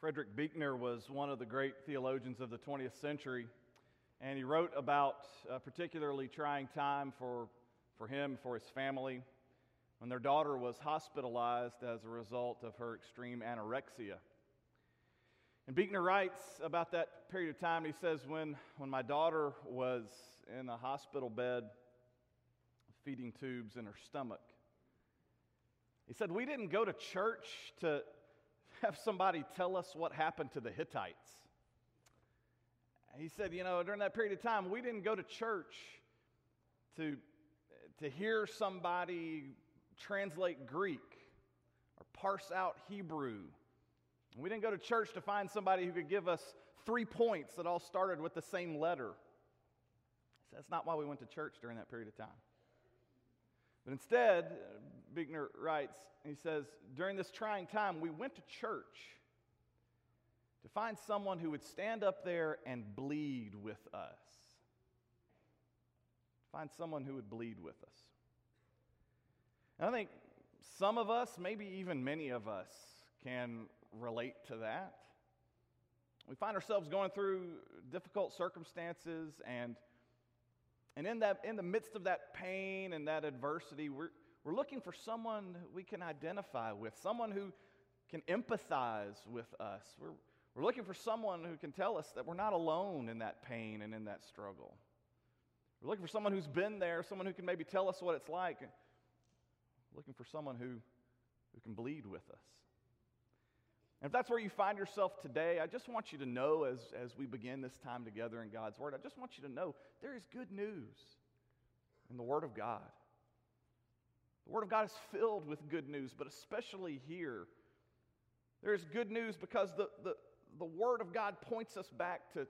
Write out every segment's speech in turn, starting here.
Frederick Buechner was one of the great theologians of the 20th century, and he wrote about a particularly trying time for, for him, for his family, when their daughter was hospitalized as a result of her extreme anorexia. And Buechner writes about that period of time. He says, when, when my daughter was in a hospital bed, feeding tubes in her stomach, he said, We didn't go to church to have somebody tell us what happened to the Hittites. He said, you know, during that period of time, we didn't go to church to, to hear somebody translate Greek or parse out Hebrew. We didn't go to church to find somebody who could give us three points that all started with the same letter. That's not why we went to church during that period of time. But instead, Buechner writes, he says, during this trying time, we went to church to find someone who would stand up there and bleed with us. Find someone who would bleed with us. And I think some of us, maybe even many of us, can relate to that. We find ourselves going through difficult circumstances and and in, that, in the midst of that pain and that adversity, we're, we're looking for someone we can identify with, someone who can empathize with us. We're, we're looking for someone who can tell us that we're not alone in that pain and in that struggle. We're looking for someone who's been there, someone who can maybe tell us what it's like. We're looking for someone who, who can bleed with us. And if that's where you find yourself today, I just want you to know as, as we begin this time together in God's Word, I just want you to know there is good news in the Word of God. The Word of God is filled with good news, but especially here, there is good news because the, the, the Word of God points us back to,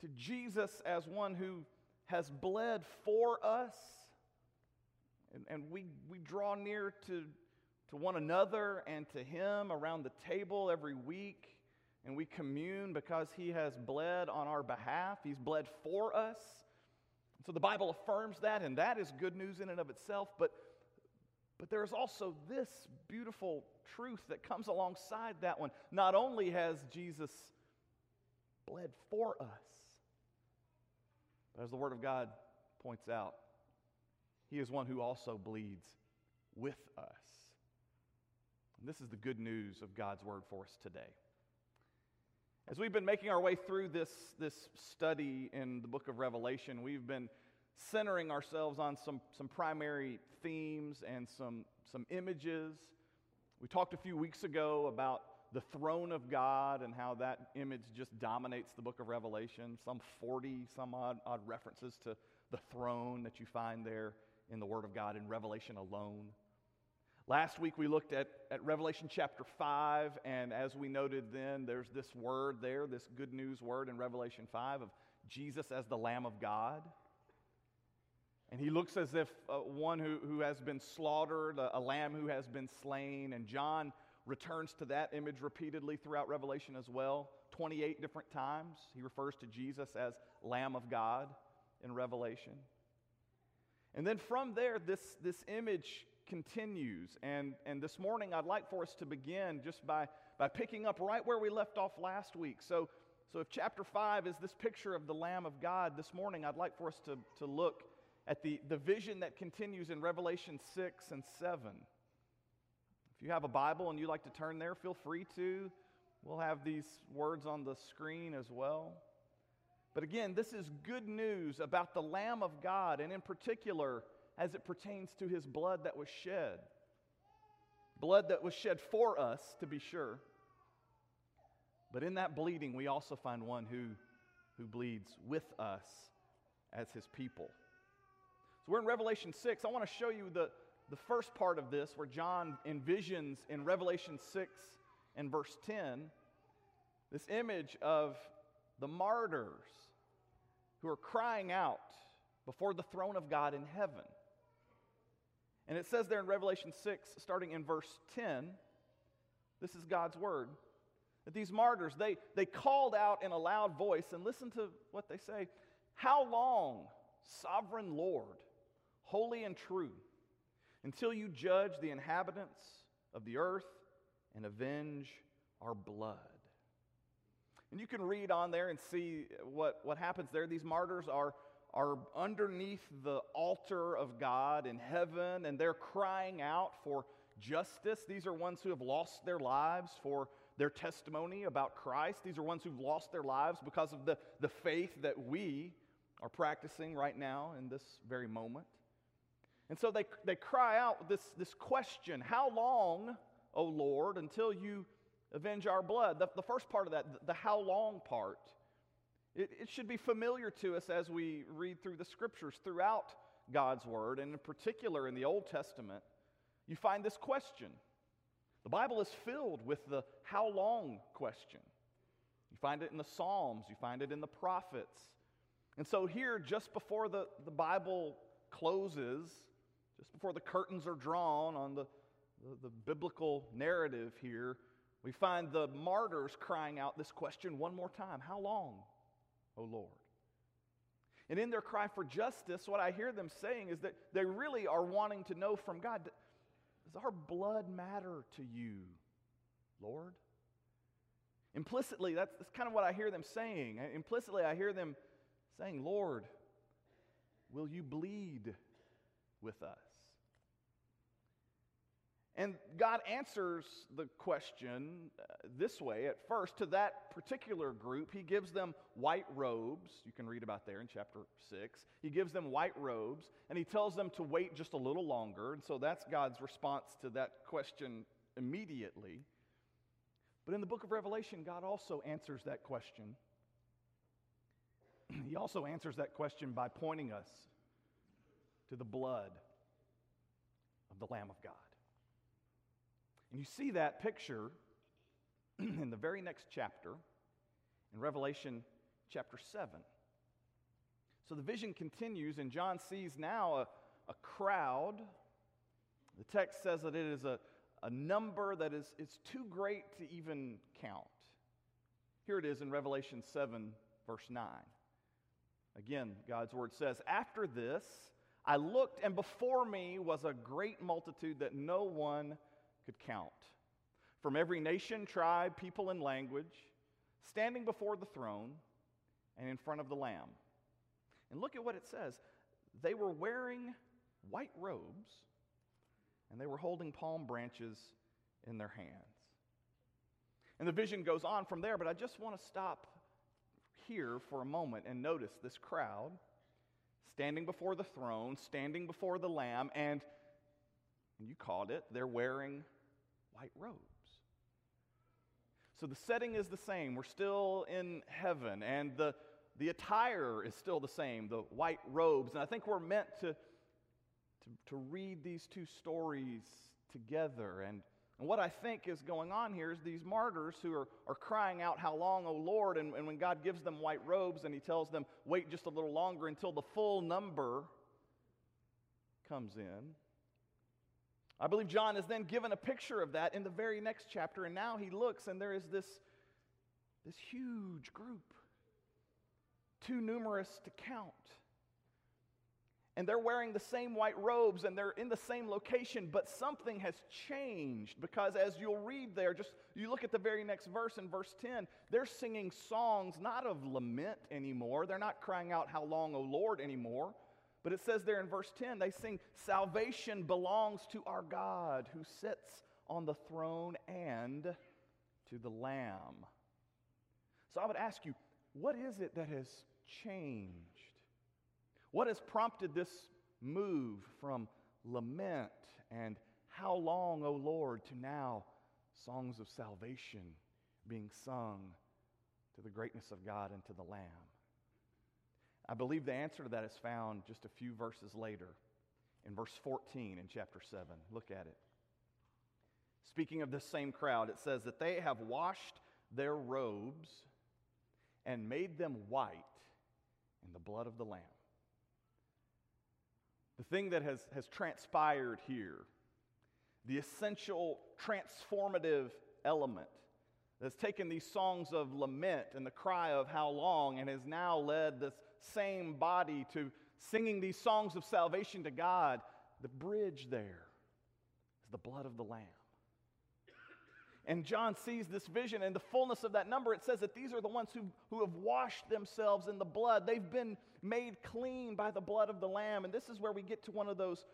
to Jesus as one who has bled for us. And, and we, we draw near to to one another and to Him around the table every week, and we commune because He has bled on our behalf. He's bled for us. So the Bible affirms that, and that is good news in and of itself. But, but there is also this beautiful truth that comes alongside that one. Not only has Jesus bled for us, but as the Word of God points out, He is one who also bleeds with us. And this is the good news of God's word for us today. As we've been making our way through this, this study in the book of Revelation, we've been centering ourselves on some, some primary themes and some, some images. We talked a few weeks ago about the throne of God and how that image just dominates the book of Revelation. Some 40, some odd, odd references to the throne that you find there in the Word of God in Revelation alone. Last week we looked at, at Revelation chapter 5, and as we noted then, there's this word there, this good news word in Revelation 5 of Jesus as the Lamb of God. And he looks as if uh, one who, who has been slaughtered, a, a lamb who has been slain. And John returns to that image repeatedly throughout Revelation as well. 28 different times he refers to Jesus as Lamb of God in Revelation. And then from there, this, this image continues. And, and this morning, I'd like for us to begin just by, by picking up right where we left off last week. So, so, if chapter 5 is this picture of the Lamb of God, this morning, I'd like for us to, to look at the, the vision that continues in Revelation 6 and 7. If you have a Bible and you'd like to turn there, feel free to. We'll have these words on the screen as well. But again, this is good news about the Lamb of God, and in particular, as it pertains to his blood that was shed. Blood that was shed for us, to be sure. But in that bleeding, we also find one who, who bleeds with us as his people. So we're in Revelation 6. I want to show you the, the first part of this where John envisions in Revelation 6 and verse 10 this image of the martyrs who are crying out before the throne of God in heaven. And it says there in Revelation 6, starting in verse 10, this is God's word, that these martyrs, they, they called out in a loud voice, and listen to what they say How long, sovereign Lord, holy and true, until you judge the inhabitants of the earth and avenge our blood? And you can read on there and see what, what happens there. These martyrs are, are underneath the altar of God in heaven, and they're crying out for justice. These are ones who have lost their lives for their testimony about Christ. These are ones who've lost their lives because of the, the faith that we are practicing right now in this very moment. And so they, they cry out this, this question How long, O Lord, until you avenge our blood? The, the first part of that, the, the how long part, it, it should be familiar to us as we read through the scriptures throughout God's word, and in particular in the Old Testament. You find this question. The Bible is filled with the how long question. You find it in the Psalms, you find it in the prophets. And so, here, just before the, the Bible closes, just before the curtains are drawn on the, the, the, biblical narrative here, we find the martyrs crying out this question one more time How long, O Lord? And in their cry for justice, what I hear them saying is that they really are wanting to know from God Does our blood matter to you, Lord? Implicitly, that's, that's kind of what I hear them saying. Implicitly, I hear them saying, Lord, will you bleed with us? And God answers the question uh, this way at first to that particular group. He gives them white robes. You can read about there in chapter 6. He gives them white robes and he tells them to wait just a little longer. And so that's God's response to that question immediately. But in the book of Revelation, God also answers that question he also answers that question by pointing us to the blood of the Lamb of God. And you see that picture in the very next chapter, in Revelation chapter 7. So the vision continues, and John sees now a, a crowd. The text says that it is a, a number that is, is too great to even count. Here it is in Revelation 7, verse 9. Again, God's word says, After this, I looked, and before me was a great multitude that no one could count. From every nation, tribe, people, and language, standing before the throne and in front of the Lamb. And look at what it says. They were wearing white robes, and they were holding palm branches in their hands. And the vision goes on from there, but I just want to stop here for a moment and notice this crowd standing before the throne, standing before the Lamb, and, and you called it, they're wearing white robes. So the setting is the same. We're still in heaven, and the, the attire is still the same, the white robes. And I think we're meant to, to, to read these two stories together and and what I think is going on here is these martyrs who are, are crying out, How long, O Lord? And, and when God gives them white robes and He tells them, Wait just a little longer until the full number comes in. I believe John is then given a picture of that in the very next chapter. And now he looks, and there is this, this huge group, too numerous to count and they're wearing the same white robes and they're in the same location, but something has changed because as you'll read there, just you look at the very next verse in verse 10, they're singing songs not of lament anymore. They're not crying out, How long, O Lord, anymore. But it says there in verse 10, they sing, Salvation belongs to our God who sits on the throne and to the Lamb. So I would ask you, what is it that has changed? What has prompted this move from lament and how long, O Lord, to now songs of salvation being sung to the greatness of God and to the Lamb? I believe the answer to that is found just a few verses later in verse 14 in chapter 7. Look at it. Speaking of this same crowd, it says that they have washed their robes and made them white in the blood of the Lamb. The thing that has, has transpired here, the essential transformative element that's taken these songs of lament and the cry of how long and has now led this same body to singing these songs of salvation to God, the bridge there is the blood of the Lamb. and John sees this vision and the fullness of that number, it says that these are the ones who, who have washed themselves in the blood. They've been made clean by the blood of the Lamb. And this is where we get to one of those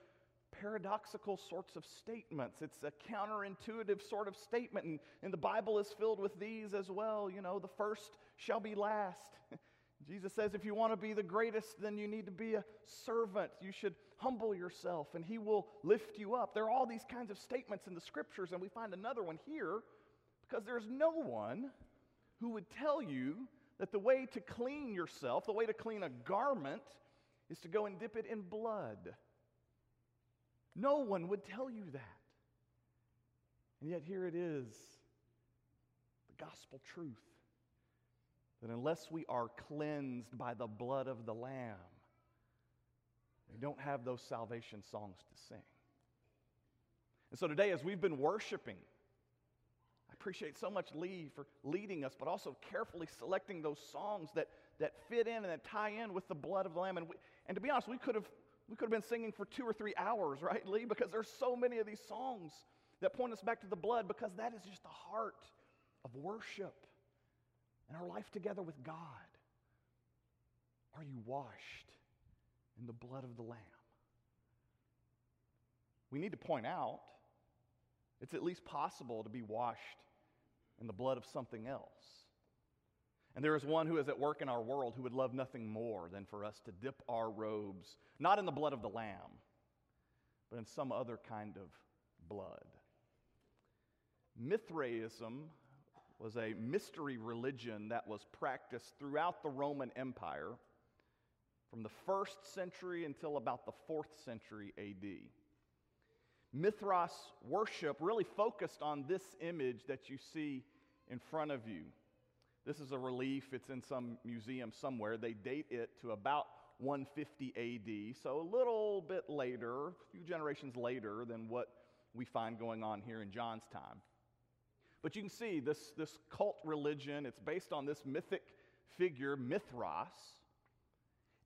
paradoxical sorts of statements. It's a counterintuitive sort of statement. And, and the Bible is filled with these as well. You know, the first shall be last. Jesus says, if you want to be the greatest, then you need to be a servant. You should humble yourself and he will lift you up. There are all these kinds of statements in the scriptures, and we find another one here because there's no one who would tell you that the way to clean yourself, the way to clean a garment, is to go and dip it in blood. No one would tell you that. And yet, here it is the gospel truth that unless we are cleansed by the blood of the Lamb, we don't have those salvation songs to sing. And so today, as we've been worshiping, I appreciate so much Lee for leading us, but also carefully selecting those songs that, that fit in and that tie in with the blood of the Lamb. And, we, and to be honest, we could have we could have been singing for two or three hours, right, Lee? Because there's so many of these songs that point us back to the blood because that is just the heart of worship and our life together with God. Are you washed in the blood of the Lamb? We need to point out it's at least possible to be washed in the blood of something else. And there is one who is at work in our world who would love nothing more than for us to dip our robes, not in the blood of the Lamb, but in some other kind of blood. Mithraism was a mystery religion that was practiced throughout the Roman Empire from the first century until about the fourth century AD. Mithras worship really focused on this image that you see in front of you. This is a relief, it's in some museum somewhere. They date it to about 150 AD, so a little bit later, a few generations later than what we find going on here in John's time. But you can see this, this cult religion, it's based on this mythic figure, Mithras.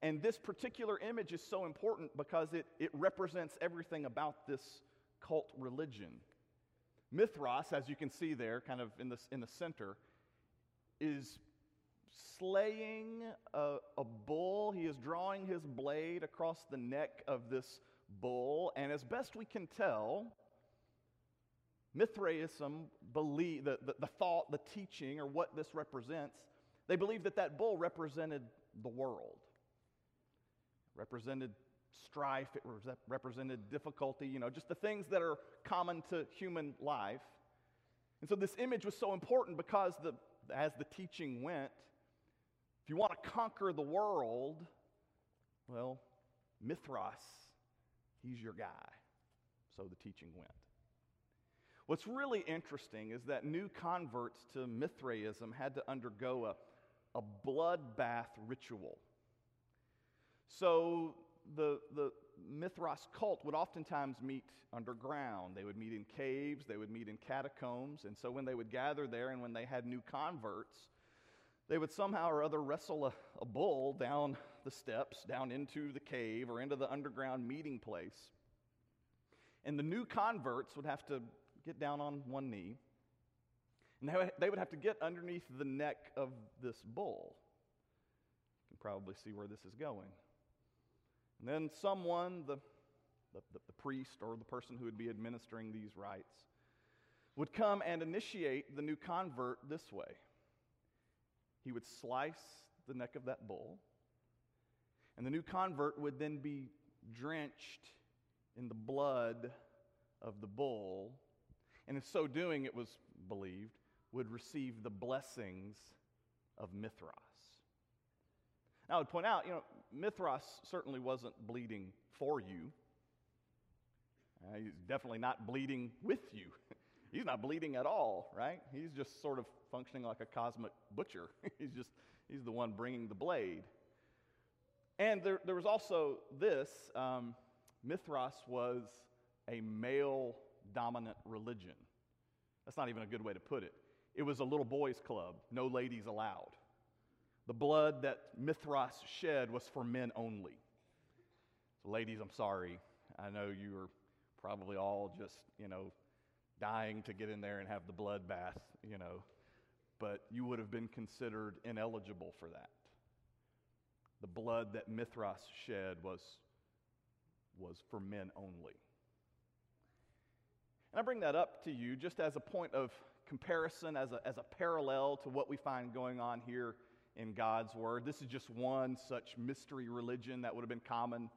And this particular image is so important because it, it represents everything about this cult religion. Mithras, as you can see there, kind of in the, in the center, is slaying a, a bull. He is drawing his blade across the neck of this bull. And as best we can tell, Mithraism believe the, the, the, thought, the teaching, or what this represents, they believe that that bull represented the world, represented strife, it represented difficulty, you know, just the things that are common to human life. And so this image was so important because the, as the teaching went, if you want to conquer the world, well, Mithras, he's your guy. So the teaching went. What's really interesting is that new converts to Mithraism had to undergo a, a bloodbath ritual. So the, the Mithras cult would oftentimes meet underground. They would meet in caves, they would meet in catacombs. And so when they would gather there and when they had new converts, they would somehow or other wrestle a, a bull down the steps, down into the cave or into the underground meeting place. And the new converts would have to get down on one knee, and they would, have to get underneath the neck of this bull. You can probably see where this is going. And then someone, the, the, the, priest or the person who would be administering these rites, would come and initiate the new convert this way. He would slice the neck of that bull, and the new convert would then be drenched in the blood of the bull and in so doing, it was believed, would receive the blessings of Mithras. Now, I would point out, you know, Mithras certainly wasn't bleeding for you. Uh, he's definitely not bleeding with you. he's not bleeding at all, right? He's just sort of functioning like a cosmic butcher. he's just, he's the one bringing the blade. And there, there was also this um, Mithras was a male dominant religion. That's not even a good way to put it. It was a little boys' club, no ladies allowed. The blood that Mithras shed was for men only. So ladies, I'm sorry. I know you are probably all just, you know, dying to get in there and have the blood bath, you know, but you would have been considered ineligible for that. The blood that Mithras shed was, was for men only. And I bring that up to you just as a point of comparison, as a, as a parallel to what we find going on here in God's Word. This is just one such mystery religion that would have been common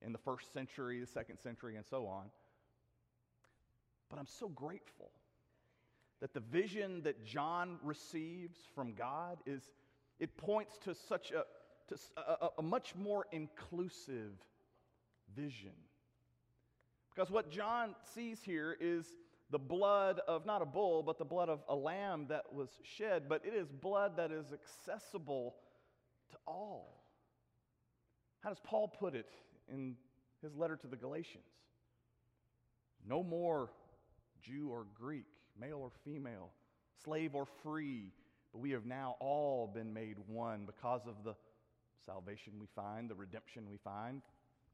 in the first century, the second century, and so on. But I'm so grateful that the vision that John receives from God is, it points to such a, to a, a much more inclusive vision. Because what John sees here is the blood of not a bull, but the blood of a lamb that was shed, but it is blood that is accessible to all. How does Paul put it in his letter to the Galatians? No more Jew or Greek, male or female, slave or free, but we have now all been made one because of the salvation we find, the redemption we find,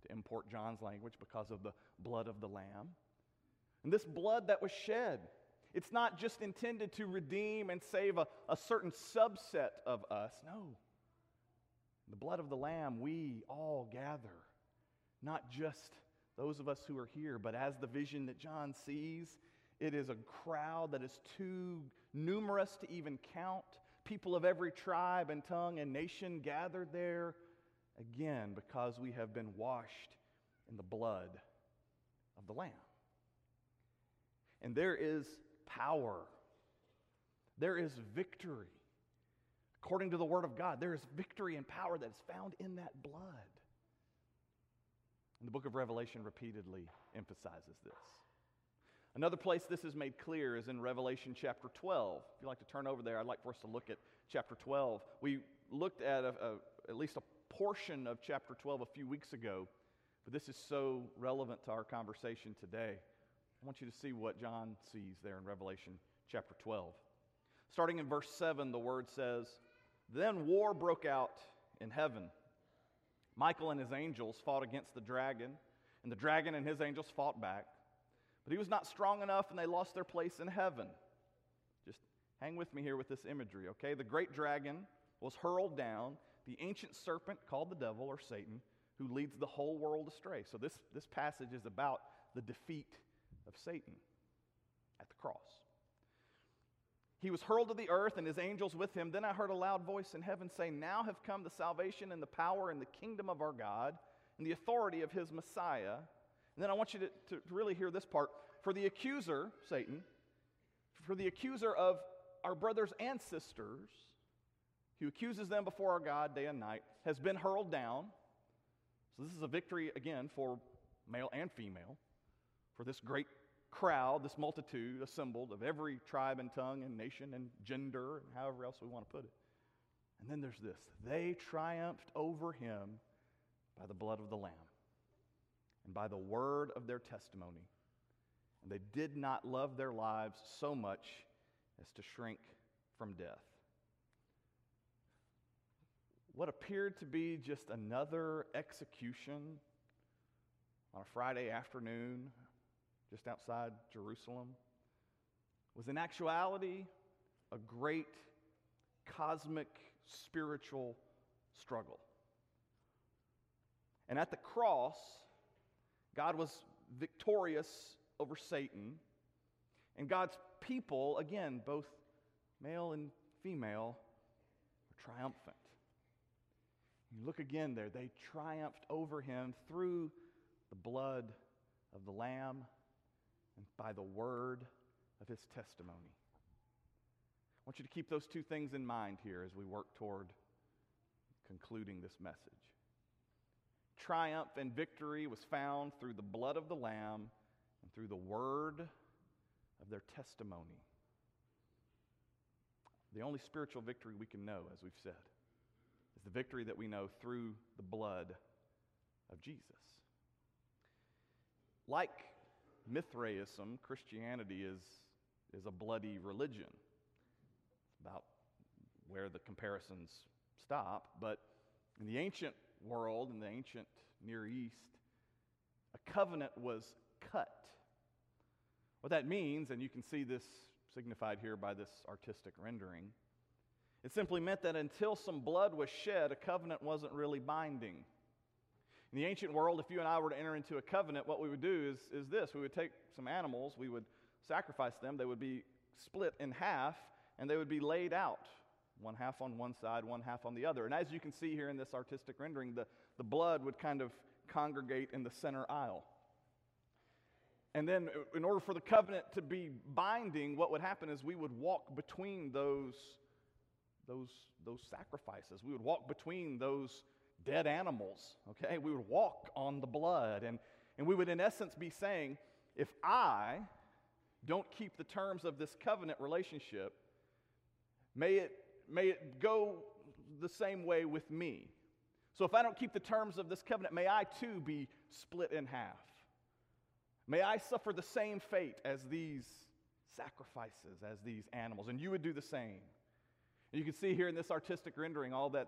to import John's language, because of the blood of the Lamb. And this blood that was shed, it's not just intended to redeem and save a, a certain subset of us. No. The blood of the Lamb, we all gather, not just those of us who are here, but as the vision that John sees, it is a crowd that is too numerous to even count. People of every tribe and tongue and nation gathered there again because we have been washed in the blood of the Lamb. And there is power, there is victory. According to the Word of God, there is victory and power that is found in that blood. And the book of Revelation repeatedly emphasizes this. Another place this is made clear is in Revelation chapter 12. If you'd like to turn over there, I'd like for us to look at chapter 12. We looked at a, a, at least a portion of chapter 12 a few weeks ago, but this is so relevant to our conversation today. I want you to see what John sees there in Revelation chapter 12. Starting in verse 7, the word says, Then war broke out in heaven. Michael and his angels fought against the dragon, and the dragon and his angels fought back. But he was not strong enough, and they lost their place in heaven. Just hang with me here with this imagery, okay? The great dragon was hurled down, the ancient serpent called the devil or Satan, who leads the whole world astray. So this, this passage is about the defeat of Satan at the cross. He was hurled to the earth and his angels with him. Then I heard a loud voice in heaven say, Now have come the salvation and the power and the kingdom of our God and the authority of his Messiah. And then I want you to, to really hear this part. For the accuser, Satan, for the accuser of our brothers and sisters, who accuses them before our God day and night, has been hurled down. So this is a victory, again, for male and female, for this great crowd, this multitude assembled of every tribe and tongue and nation and gender and however else we want to put it. And then there's this they triumphed over him by the blood of the Lamb and by the word of their testimony. And they did not love their lives so much as to shrink from death. What appeared to be just another execution on a Friday afternoon just outside Jerusalem was in actuality a great cosmic spiritual struggle. And at the cross, God was victorious over Satan, and God's people, again, both male and female, were triumphant. You look again there, they triumphed over him through the blood of the Lamb and by the word of his testimony. I want you to keep those two things in mind here as we work toward concluding this message triumph and victory was found through the blood of the Lamb and through the word of their testimony. The only spiritual victory we can know, as we've said, the victory that we know through the blood of Jesus. Like Mithraism, Christianity is, is a bloody religion. It's about where the comparisons stop. But in the ancient world, in the ancient Near East, a covenant was cut What that means, and you can see this signified here by this artistic rendering, it simply meant that until some blood was shed, a covenant wasn't really binding. In the ancient world, if you and I were to enter into a covenant, what we would do is, is this we would take some animals, we would sacrifice them, they would be split in half, and they would be laid out one half on one side, one half on the other. And as you can see here in this artistic rendering, the, the blood would kind of congregate in the center aisle. And then, in order for the covenant to be binding, what would happen is we would walk between those those, those sacrifices. We would walk between those dead animals, okay? We would walk on the blood. And, and we would, in essence, be saying, if I don't keep the terms of this covenant relationship, may it, may it go the same way with me. So if I don't keep the terms of this covenant, may I too be split in half. May I suffer the same fate as these sacrifices, as these animals. And you would do the same. And you can see here in this artistic rendering all that,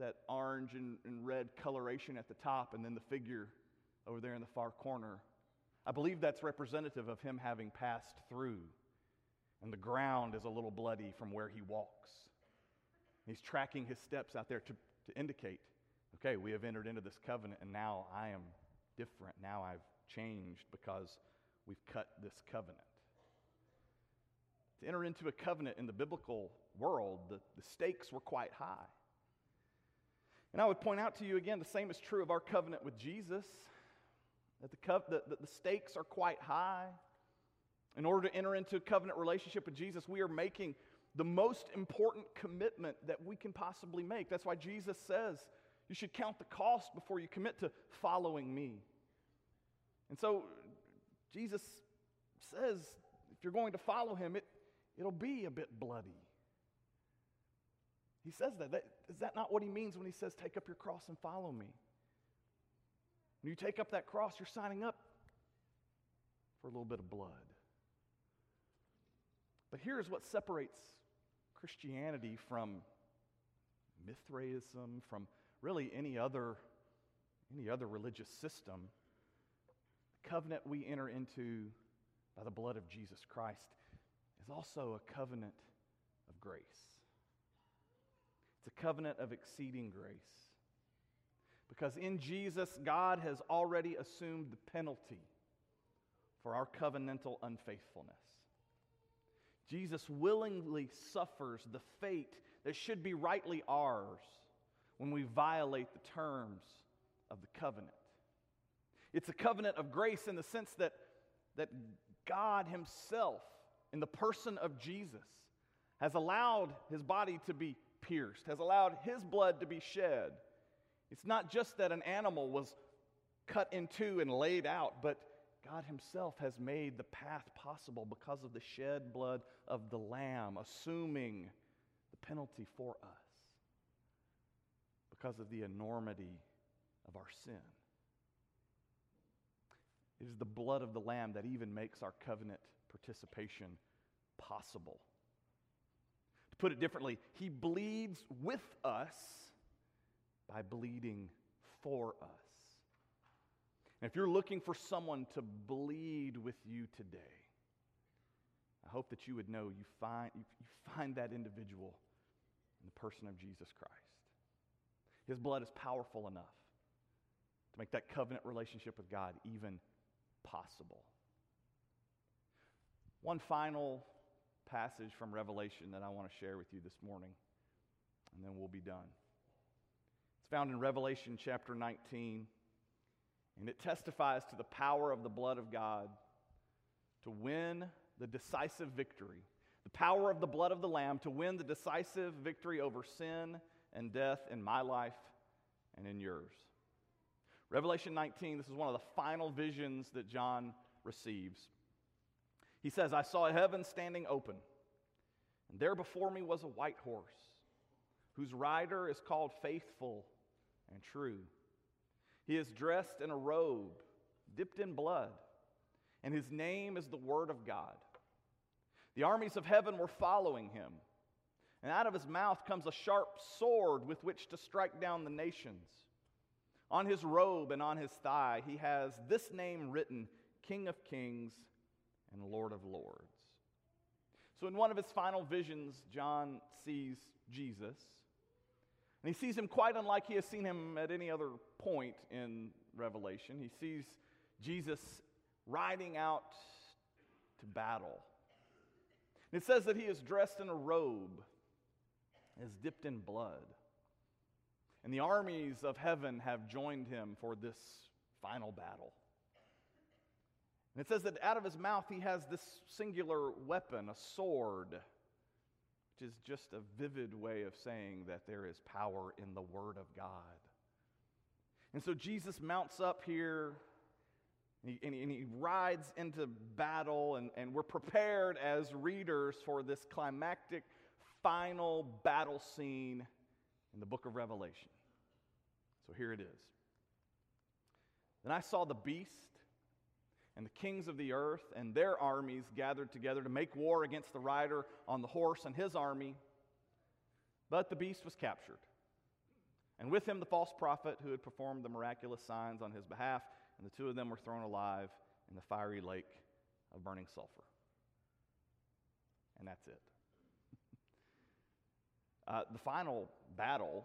that orange and, and red coloration at the top, and then the figure over there in the far corner. I believe that's representative of him having passed through. And the ground is a little bloody from where he walks. He's tracking his steps out there to, to indicate, okay, we have entered into this covenant, and now I am different. Now I've changed because we've cut this covenant. To enter into a covenant in the biblical world, the, the stakes were quite high. And I would point out to you again, the same is true of our covenant with Jesus, that the, the, the, the stakes are quite high. In order to enter into a covenant relationship with Jesus, we are making the most important commitment that we can possibly make. That's why Jesus says you should count the cost before you commit to following me. And so Jesus says if you're going to follow him, it, it'll be a bit bloody. He says that. that. Is that not what he means when he says, Take up your cross and follow me? When you take up that cross, you're signing up for a little bit of blood. But here's what separates Christianity from Mithraism, from really any other, any other religious system. The covenant we enter into by the blood of Jesus Christ is also a covenant of grace. It's a covenant of exceeding grace. Because in Jesus, God has already assumed the penalty for our covenantal unfaithfulness. Jesus willingly suffers the fate that should be rightly ours when we violate the terms of the covenant. It's a covenant of grace in the sense that, that God Himself, in the person of Jesus, has allowed His body to be pierced, has allowed His blood to be shed. It's not just that an animal was cut in two and laid out, but God Himself has made the path possible because of the shed blood of the Lamb, assuming the penalty for us because of the enormity of our sin. It is the blood of the Lamb that even makes our covenant participation possible. Put it differently, He bleeds with us by bleeding for us. And if you're looking for someone to bleed with you today, I hope that you would know you find, you find that individual in the person of Jesus Christ. His blood is powerful enough to make that covenant relationship with God even possible. One final passage from Revelation that I want to share with you this morning, and then we'll be done. It's found in Revelation chapter 19. And it testifies to the power of the blood of God to win the decisive victory. The power of the blood of the Lamb to win the decisive victory over sin and death in my life and in yours. Revelation 19, this is one of the final visions that John receives. He says, I saw heaven standing open, and there before me was a white horse, whose rider is called Faithful and True. He is dressed in a robe dipped in blood, and his name is the Word of God. The armies of heaven were following him, and out of his mouth comes a sharp sword with which to strike down the nations. On his robe and on his thigh, he has this name written King of Kings and Lord of Lords. So, in one of his final visions, John sees Jesus. And he sees him quite unlike he has seen him at any other point in Revelation. He sees Jesus riding out to battle. And it says that he is dressed in a robe, is dipped in blood. And the armies of heaven have joined him for this final battle. And it says that out of his mouth he has this singular weapon, a sword, which is just a vivid way of saying that there is power in the Word of God. And so Jesus mounts up here and he, and he, rides into battle, and, and we're prepared as readers for this climactic final battle scene in the book of Revelation. So here it is. Then I saw the beast and the kings of the earth and their armies gathered together to make war against the rider on the horse and his army. But the beast was captured, and with him the false prophet who had performed the miraculous signs on his behalf and the two of them were thrown alive in the fiery lake of burning sulfur. And that's it. uh, the final battle,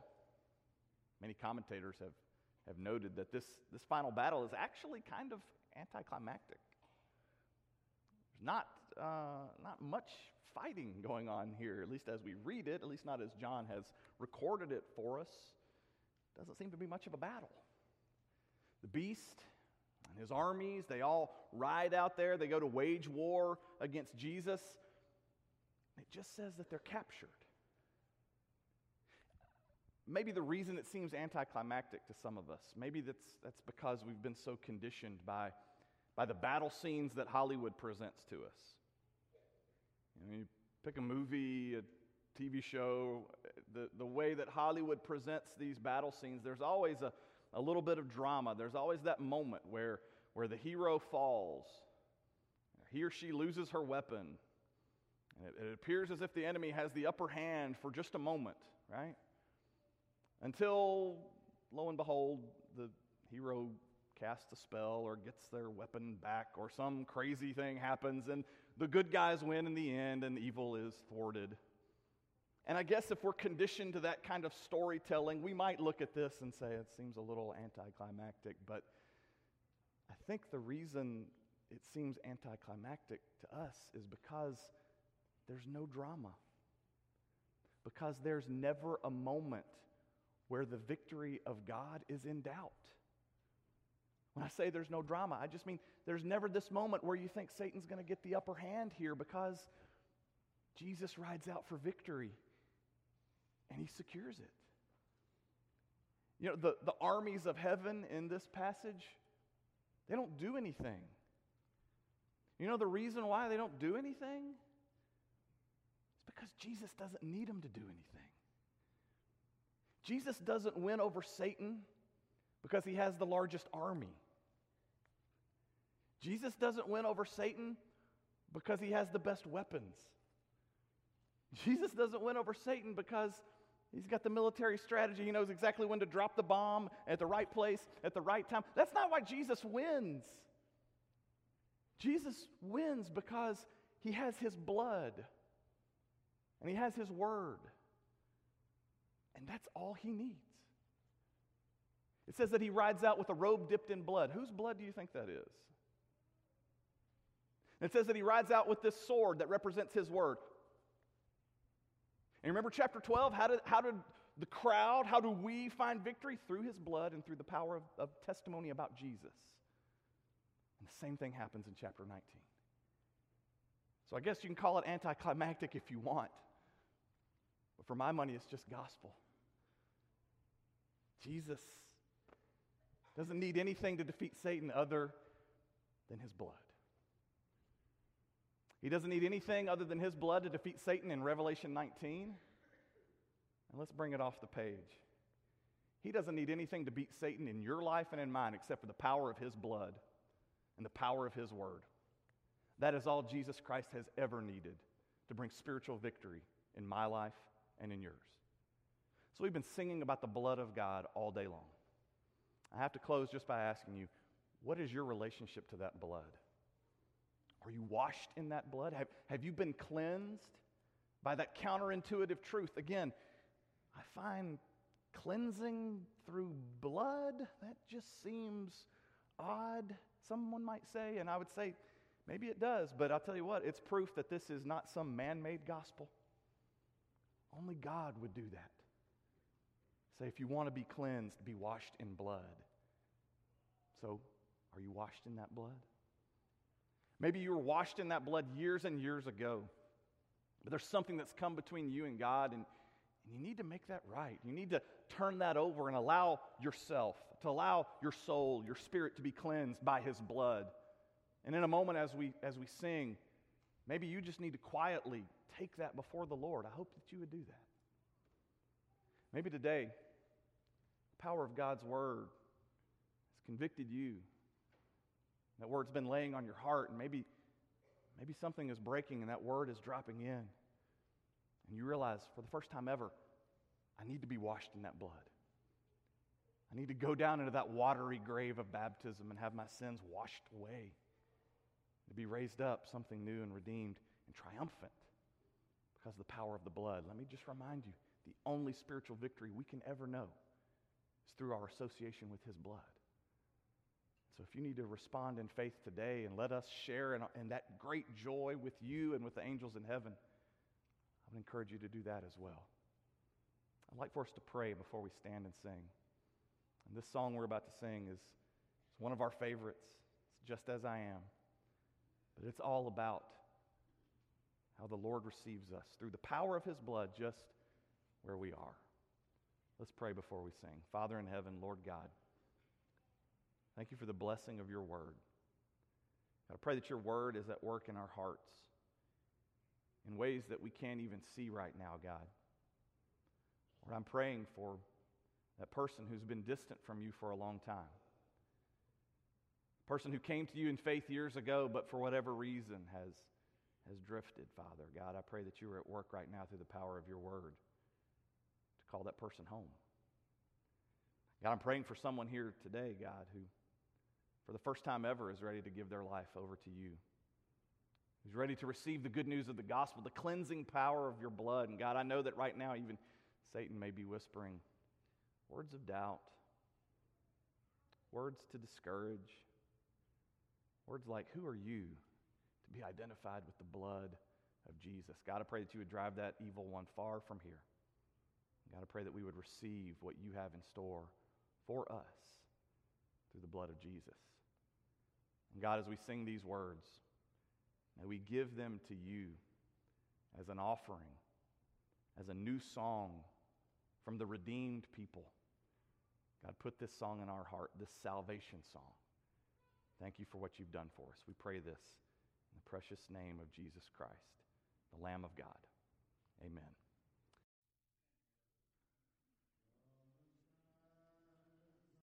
many commentators have, have noted that this, this final battle is actually kind of anticlimactic. There's not, uh, not much fighting going on here, at least as we read it, at least not as John has recorded it for us. Doesn't seem to be much of a battle. The beast and his armies, they all ride out there. They go to wage war against Jesus. It just says that they're captured. Maybe the reason it seems anticlimactic to some of us, maybe that's, that's because we've been so conditioned by, by the battle scenes that Hollywood presents to us. You, know, you pick a movie, a TV show, the, the way that Hollywood presents these battle scenes, there's always a, a little bit of drama. There's always that moment where, where the hero falls, he or she loses her weapon, and it, it appears as if the enemy has the upper hand for just a moment, right? Until, lo and behold, the hero casts a spell or gets their weapon back or some crazy thing happens and the good guys win in the end and evil is thwarted. And I guess if we're conditioned to that kind of storytelling, we might look at this and say it seems a little anticlimactic, but I think the reason it seems anticlimactic to us is because there's no drama. Because there's never a moment where the victory of God is in doubt. When I say there's no drama, I just mean there's never this moment where you think Satan's going to get the upper hand here because Jesus rides out for victory and he secures it. You know, the, the armies of heaven in this passage, they don't do anything. You know the reason why they don't do anything? It's because Jesus doesn't need them to do anything. Jesus doesn't win over Satan because he has the largest army. Jesus doesn't win over Satan because he has the best weapons. Jesus doesn't win over Satan because He's got the military strategy. He knows exactly when to drop the bomb at the right place at the right time. That's not why Jesus wins. Jesus wins because he has his blood and he has his word. And that's all he needs. It says that he rides out with a robe dipped in blood. Whose blood do you think that is? It says that he rides out with this sword that represents his word. And remember chapter 12? How did, how did the crowd, how do we find victory? Through his blood and through the power of, of testimony about Jesus. And the same thing happens in chapter 19. So I guess you can call it anticlimactic if you want. But for my money, it's just gospel. Jesus doesn't need anything to defeat Satan other than his blood. He doesn't need anything other than his blood to defeat Satan in Revelation 19. And let's bring it off the page. He doesn't need anything to beat Satan in your life and in mine except for the power of his blood and the power of his word. That is all Jesus Christ has ever needed to bring spiritual victory in my life and in yours. So we've been singing about the blood of God all day long. I have to close just by asking you what is your relationship to that blood? Are you washed in that blood? Have, have you been cleansed by that counterintuitive truth? Again, I find cleansing through blood, that just seems odd, someone might say. And I would say, maybe it does, but I'll tell you what, it's proof that this is not some man made gospel. Only God would do that. Say, if you want to be cleansed, be washed in blood. So, are you washed in that blood? Maybe you were washed in that blood years and years ago, but there's something that's come between you and God, and, and you need to make that right. You need to turn that over and allow yourself, to allow your soul, your spirit to be cleansed by His blood. And in a moment, as we, as we sing, maybe you just need to quietly take that before the Lord. I hope that you would do that. Maybe today, the power of God's Word has convicted you that word's been laying on your heart, and maybe, maybe something is breaking and that word is dropping in. And you realize for the first time ever, I need to be washed in that blood. I need to go down into that watery grave of baptism and have my sins washed away. To be raised up, something new and redeemed and triumphant because of the power of the blood. Let me just remind you the only spiritual victory we can ever know is through our association with His blood. So if you need to respond in faith today and let us share in, in, that great joy with you and with the angels in heaven, I would encourage you to do that as well. I'd like for us to pray before we stand and sing. And this song we're about to sing is, is one of our favorites. It's just as I am. But it's all about how the Lord receives us through the power of his blood just where we are. Let's pray before we sing. Father in heaven, Lord God, Thank you for the blessing of your word. I pray that your word is at work in our hearts in ways that we can't even see right now, God. Lord, I'm praying for that person who's been distant from you for a long time. Person who came to you in faith years ago, but for whatever reason has, has drifted, Father. God, I pray that you are at work right now through the power of your word to call that person home. God, I'm praying for someone here today, God, who for the first time ever, is ready to give their life over to you. Who's ready to receive the good news of the gospel, the cleansing power of your blood. And God, I know that right now, even Satan may be whispering words of doubt, words to discourage, words like, Who are you to be identified with the blood of Jesus? God, I pray that you would drive that evil one far from here. God, I pray that we would receive what you have in store for us through the blood of Jesus. And God, as we sing these words, may we give them to you as an offering, as a new song from the redeemed people. God, put this song in our heart, this salvation song. Thank you for what you've done for us. We pray this in the precious name of Jesus Christ, the Lamb of God. Amen.